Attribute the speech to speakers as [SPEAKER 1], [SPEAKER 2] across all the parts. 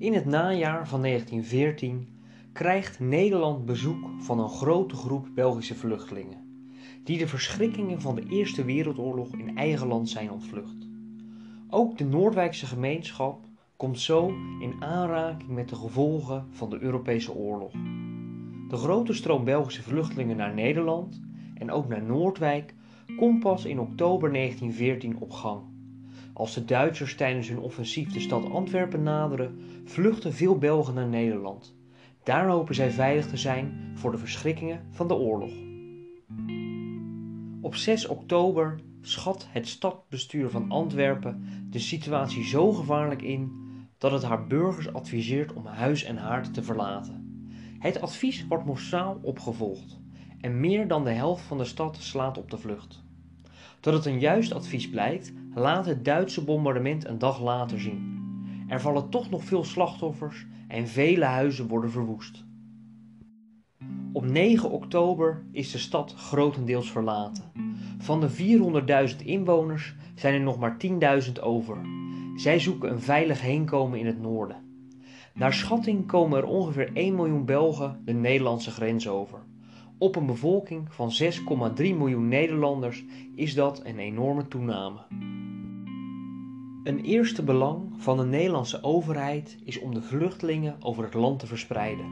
[SPEAKER 1] In het najaar van 1914 krijgt Nederland bezoek van een grote groep Belgische vluchtelingen, die de verschrikkingen van de Eerste Wereldoorlog in eigen land zijn ontvlucht. Ook de Noordwijkse gemeenschap komt zo in aanraking met de gevolgen van de Europese oorlog. De grote stroom Belgische vluchtelingen naar Nederland en ook naar Noordwijk komt pas in oktober 1914 op gang. Als de Duitsers tijdens hun offensief de stad Antwerpen naderen, vluchten veel Belgen naar Nederland. Daar hopen zij veilig te zijn voor de verschrikkingen van de oorlog. Op 6 oktober schat het stadbestuur van Antwerpen de situatie zo gevaarlijk in dat het haar burgers adviseert om huis en haard te verlaten. Het advies wordt massaal opgevolgd en meer dan de helft van de stad slaat op de vlucht. Dat het een juist advies blijkt, laat het Duitse bombardement een dag later zien. Er vallen toch nog veel slachtoffers en vele huizen worden verwoest. Op 9 oktober is de stad grotendeels verlaten. Van de 400.000 inwoners zijn er nog maar 10.000 over. Zij zoeken een veilig heenkomen in het noorden. Naar schatting komen er ongeveer 1 miljoen Belgen de Nederlandse grens over. Op een bevolking van 6,3 miljoen Nederlanders is dat een enorme toename. Een eerste belang van de Nederlandse overheid is om de vluchtelingen over het land te verspreiden.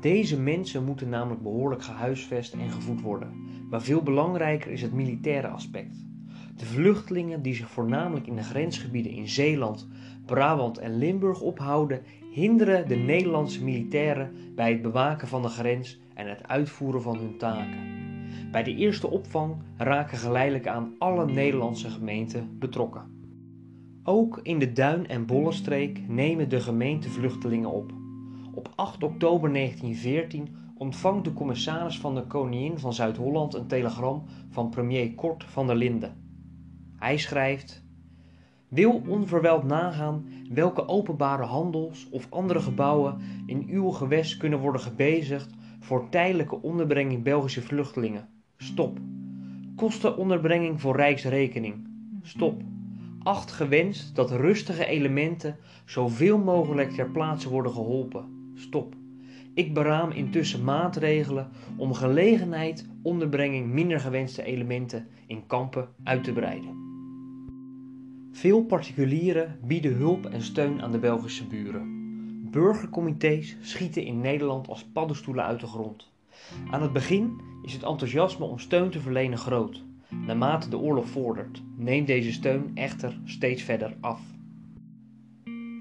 [SPEAKER 1] Deze mensen moeten namelijk behoorlijk gehuisvest en gevoed worden, maar veel belangrijker is het militaire aspect. De vluchtelingen die zich voornamelijk in de grensgebieden in Zeeland, Brabant en Limburg ophouden, hinderen de Nederlandse militairen bij het bewaken van de grens en het uitvoeren van hun taken. Bij de eerste opvang raken geleidelijk aan alle Nederlandse gemeenten betrokken. Ook in de Duin- en Bollenstreek nemen de gemeenten vluchtelingen op. Op 8 oktober 1914 ontvangt de commissaris van de Koningin van Zuid-Holland een telegram van premier Kort van der Linden. Hij schrijft: Wil onverwijld nagaan welke openbare handels of andere gebouwen in uw gewest kunnen worden gebezigd voor tijdelijke onderbrenging Belgische vluchtelingen. Stop. Kostenonderbrenging voor rijksrekening. Stop. Acht gewenst dat rustige elementen zoveel mogelijk ter plaatse worden geholpen. Stop. Ik beraam intussen maatregelen om gelegenheid onderbrenging minder gewenste elementen in kampen uit te breiden. Veel particulieren bieden hulp en steun aan de Belgische buren. Burgercomité's schieten in Nederland als paddenstoelen uit de grond. Aan het begin is het enthousiasme om steun te verlenen groot. Naarmate de oorlog vordert, neemt deze steun echter steeds verder af.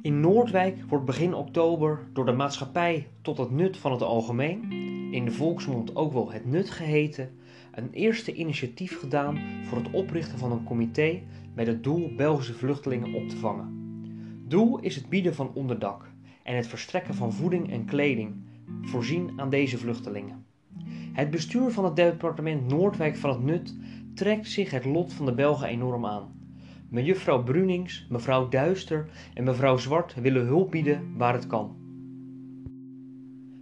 [SPEAKER 1] In Noordwijk wordt begin oktober door de maatschappij tot het nut van het algemeen, in de volksmond ook wel het nut geheten, een eerste initiatief gedaan voor het oprichten van een comité met het doel Belgische vluchtelingen op te vangen. Doel is het bieden van onderdak en het verstrekken van voeding en kleding voorzien aan deze vluchtelingen. Het bestuur van het departement Noordwijk van het Nut trekt zich het lot van de Belgen enorm aan. Mejuffrouw Brunings, mevrouw Duister en mevrouw Zwart willen hulp bieden waar het kan.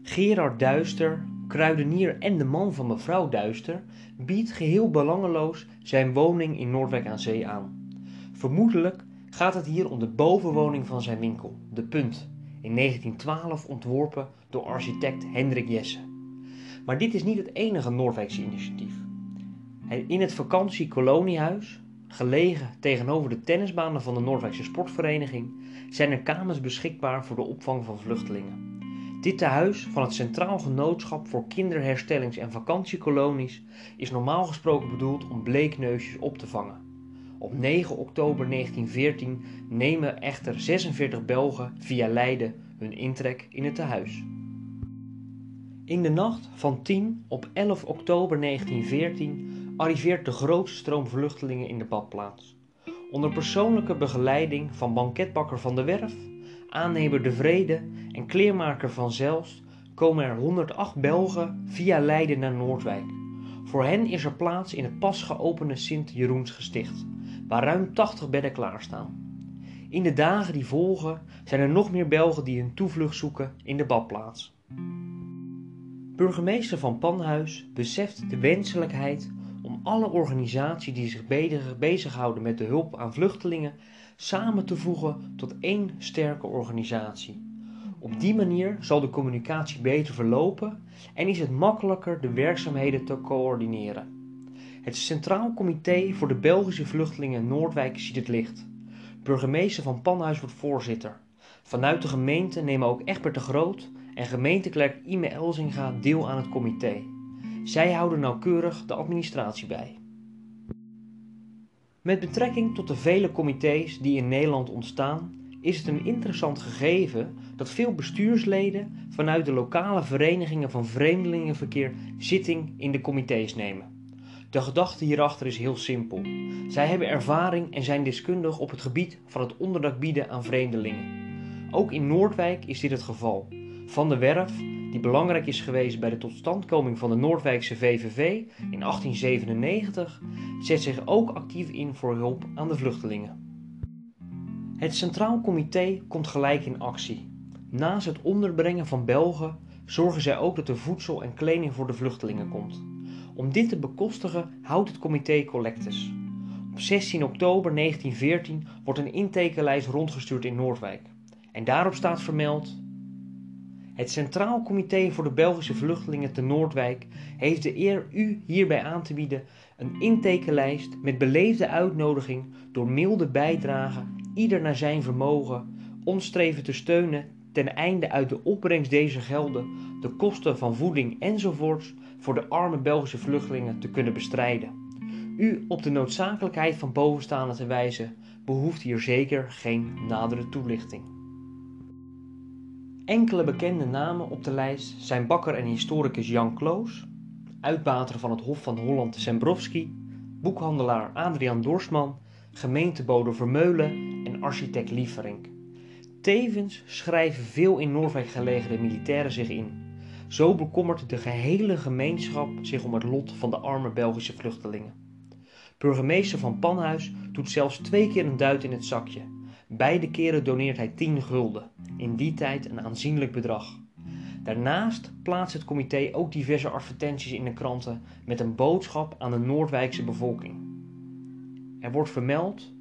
[SPEAKER 1] Gerard Duister, kruidenier en de man van mevrouw Duister, biedt geheel belangeloos zijn woning in Noordwijk aan Zee aan. Vermoedelijk gaat het hier om de bovenwoning van zijn winkel, de Punt, in 1912 ontworpen door architect Hendrik Jesse. Maar dit is niet het enige Noordwijkse initiatief. In het vakantiekoloniehuis, gelegen tegenover de tennisbanen van de Noordwijkse Sportvereniging, zijn er kamers beschikbaar voor de opvang van vluchtelingen. Dit tehuis van het Centraal Genootschap voor Kinderherstellings- en Vakantiekolonies is normaal gesproken bedoeld om bleekneusjes op te vangen. Op 9 oktober 1914 nemen echter 46 Belgen via Leiden hun intrek in het tehuis. In de nacht van 10 op 11 oktober 1914 arriveert de grootste stroom vluchtelingen in de badplaats. Onder persoonlijke begeleiding van banketbakker van de Werf, aannemer De Vrede kleermaker van Zelst komen er 108 Belgen via Leiden naar Noordwijk. Voor hen is er plaats in het pas geopende Sint-Jeroensgesticht, waar ruim 80 bedden klaarstaan. In de dagen die volgen zijn er nog meer Belgen die hun toevlucht zoeken in de badplaats. Burgemeester van Panhuis beseft de wenselijkheid om alle organisaties die zich bezighouden met de hulp aan vluchtelingen samen te voegen tot één sterke organisatie. Op die manier zal de communicatie beter verlopen en is het makkelijker de werkzaamheden te coördineren. Het Centraal Comité voor de Belgische Vluchtelingen Noordwijk ziet het licht. Burgemeester van Panhuis wordt voorzitter. Vanuit de gemeente nemen ook Egbert de Groot en gemeenteklerk Ime Elzinga deel aan het comité. Zij houden nauwkeurig de administratie bij. Met betrekking tot de vele comité's die in Nederland ontstaan, is het een interessant gegeven dat veel bestuursleden vanuit de lokale verenigingen van vreemdelingenverkeer zitting in de comité's nemen. De gedachte hierachter is heel simpel. Zij hebben ervaring en zijn deskundig op het gebied van het onderdak bieden aan vreemdelingen. Ook in Noordwijk is dit het geval. Van de Werf, die belangrijk is geweest bij de totstandkoming van de Noordwijkse VVV in 1897, zet zich ook actief in voor hulp aan de vluchtelingen. Het Centraal Comité komt gelijk in actie. Naast het onderbrengen van Belgen zorgen zij ook dat er voedsel en kleding voor de vluchtelingen komt. Om dit te bekostigen houdt het comité collectes. Op 16 oktober 1914 wordt een intekenlijst rondgestuurd in Noordwijk. En daarop staat vermeld: Het Centraal Comité voor de Belgische Vluchtelingen te Noordwijk heeft de eer u hierbij aan te bieden een intekenlijst met beleefde uitnodiging door milde bijdragen, ieder naar zijn vermogen, ons streven te steunen ten einde uit de opbrengst deze gelden de kosten van voeding enzovoorts voor de arme Belgische vluchtelingen te kunnen bestrijden. U op de noodzakelijkheid van bovenstaande te wijzen behoeft hier zeker geen nadere toelichting. Enkele bekende namen op de lijst zijn bakker en historicus Jan Kloos, uitbater van het Hof van Holland Sembrowski, boekhandelaar Adriaan Dorsman, gemeentebode Vermeulen en architect Lieverink. Tevens schrijven veel in Noorwijk gelegen militairen zich in. Zo bekommert de gehele gemeenschap zich om het lot van de arme Belgische vluchtelingen. Burgemeester van Panhuis doet zelfs twee keer een duit in het zakje. Beide keren doneert hij 10 gulden, in die tijd een aanzienlijk bedrag. Daarnaast plaatst het comité ook diverse advertenties in de kranten met een boodschap aan de Noordwijkse bevolking. Er wordt vermeld: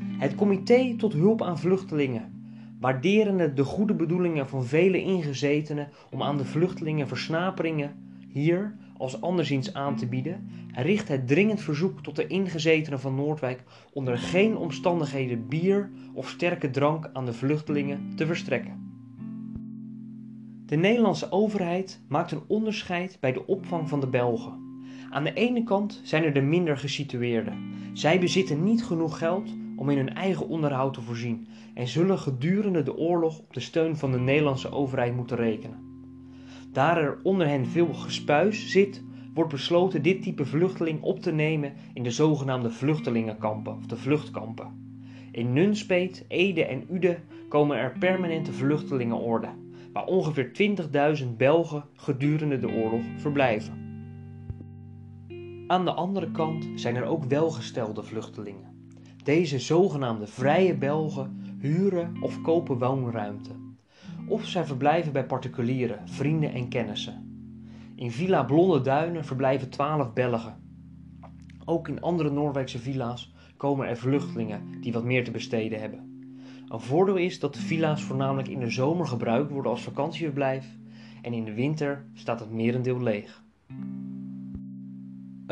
[SPEAKER 1] Het comité tot hulp aan vluchtelingen waarderende de goede bedoelingen van vele ingezetenen om aan de vluchtelingen versnaperingen hier als anderszins aan te bieden, richt het dringend verzoek tot de ingezetenen van Noordwijk onder geen omstandigheden bier of sterke drank aan de vluchtelingen te verstrekken. De Nederlandse overheid maakt een onderscheid bij de opvang van de Belgen. Aan de ene kant zijn er de minder gesitueerden. Zij bezitten niet genoeg geld om in hun eigen onderhoud te voorzien en zullen gedurende de oorlog op de steun van de Nederlandse overheid moeten rekenen. Daar er onder hen veel gespuis zit, wordt besloten dit type vluchteling op te nemen in de zogenaamde vluchtelingenkampen of de vluchtkampen. In Nunspeet, Ede en Ude komen er permanente vluchtelingenorden, waar ongeveer 20.000 Belgen gedurende de oorlog verblijven. Aan de andere kant zijn er ook welgestelde vluchtelingen. Deze zogenaamde vrije Belgen huren of kopen woonruimte. Of zij verblijven bij particulieren, vrienden en kennissen. In Villa Blonde Duinen verblijven 12 Belgen. Ook in andere Noorwijkse villa's komen er vluchtelingen die wat meer te besteden hebben. Een voordeel is dat de villa's voornamelijk in de zomer gebruikt worden als vakantieverblijf en in de winter staat het merendeel leeg.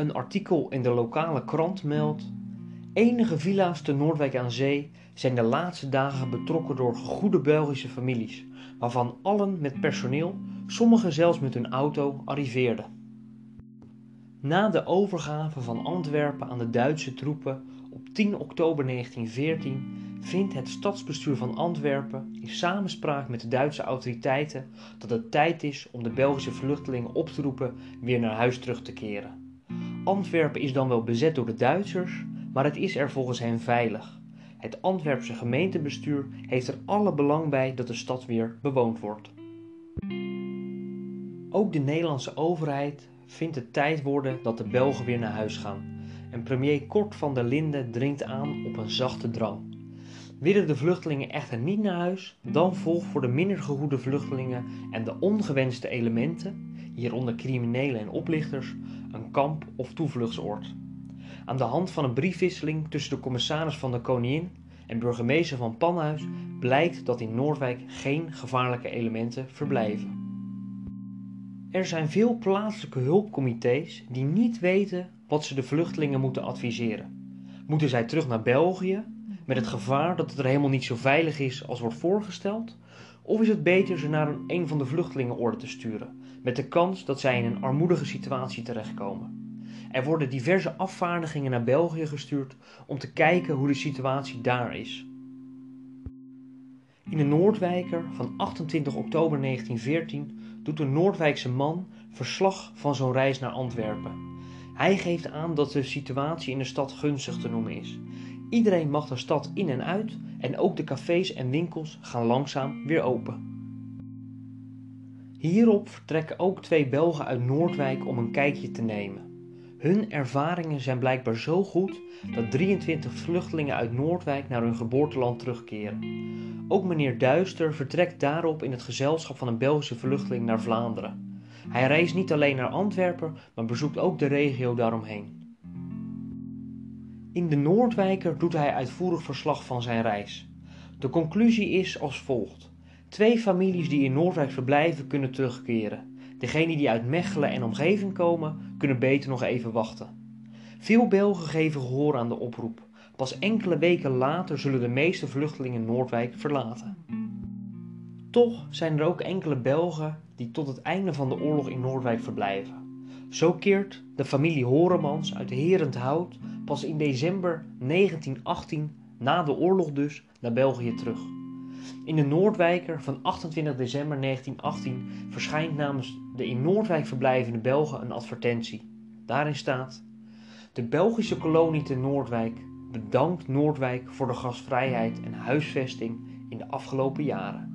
[SPEAKER 1] Een artikel in de lokale krant meldt Enige villa's te Noordwijk aan Zee zijn de laatste dagen betrokken door goede Belgische families, waarvan allen met personeel, sommigen zelfs met hun auto, arriveerden. Na de overgave van Antwerpen aan de Duitse troepen op 10 oktober 1914 vindt het stadsbestuur van Antwerpen in samenspraak met de Duitse autoriteiten dat het tijd is om de Belgische vluchtelingen op te roepen weer naar huis terug te keren. Antwerpen is dan wel bezet door de Duitsers, maar het is er volgens hen veilig. Het Antwerpse gemeentebestuur heeft er alle belang bij dat de stad weer bewoond wordt. Ook de Nederlandse overheid vindt het tijd worden dat de Belgen weer naar huis gaan. En premier Kort van der Linden dringt aan op een zachte drang. Willen de vluchtelingen echter niet naar huis, dan volgt voor de minder gegoede vluchtelingen en de ongewenste elementen, hieronder criminelen en oplichters, een kamp of toevluchtsoord. Aan de hand van een briefwisseling tussen de commissaris van de koningin en burgemeester van Panhuis blijkt dat in Noordwijk geen gevaarlijke elementen verblijven. Er zijn veel plaatselijke hulpcomité's die niet weten wat ze de vluchtelingen moeten adviseren. Moeten zij terug naar België met het gevaar dat het er helemaal niet zo veilig is als wordt voorgesteld? Of is het beter ze naar een, van de vluchtelingenorden te sturen, met de kans dat zij in een armoedige situatie terechtkomen? Er worden diverse afvaardigingen naar België gestuurd om te kijken hoe de situatie daar is. In de Noordwijker van 28 oktober 1914 doet een Noordwijkse man verslag van zo'n reis naar Antwerpen. Hij geeft aan dat de situatie in de stad gunstig te noemen is. Iedereen mag de stad in en uit en ook de cafés en winkels gaan langzaam weer open. Hierop vertrekken ook twee Belgen uit Noordwijk om een kijkje te nemen. Hun ervaringen zijn blijkbaar zo goed dat 23 vluchtelingen uit Noordwijk naar hun geboorteland terugkeren. Ook meneer Duister vertrekt daarop in het gezelschap van een Belgische vluchteling naar Vlaanderen. Hij reist niet alleen naar Antwerpen, maar bezoekt ook de regio daaromheen. In de Noordwijker doet hij uitvoerig verslag van zijn reis. De conclusie is als volgt: twee families die in Noordwijk verblijven kunnen terugkeren. Degenen die uit Mechelen en omgeving komen, kunnen beter nog even wachten. Veel Belgen geven gehoor aan de oproep. Pas enkele weken later zullen de meeste vluchtelingen Noordwijk verlaten. Toch zijn er ook enkele Belgen die tot het einde van de oorlog in Noordwijk verblijven. Zo keert de familie Horemans uit Herenthout pas in december 1918, na de oorlog dus, naar België terug. In de Noordwijker van 28 december 1918 verschijnt namens de in Noordwijk verblijvende Belgen een advertentie. Daarin staat: De Belgische kolonie te Noordwijk bedankt Noordwijk voor de gastvrijheid en huisvesting in de afgelopen jaren.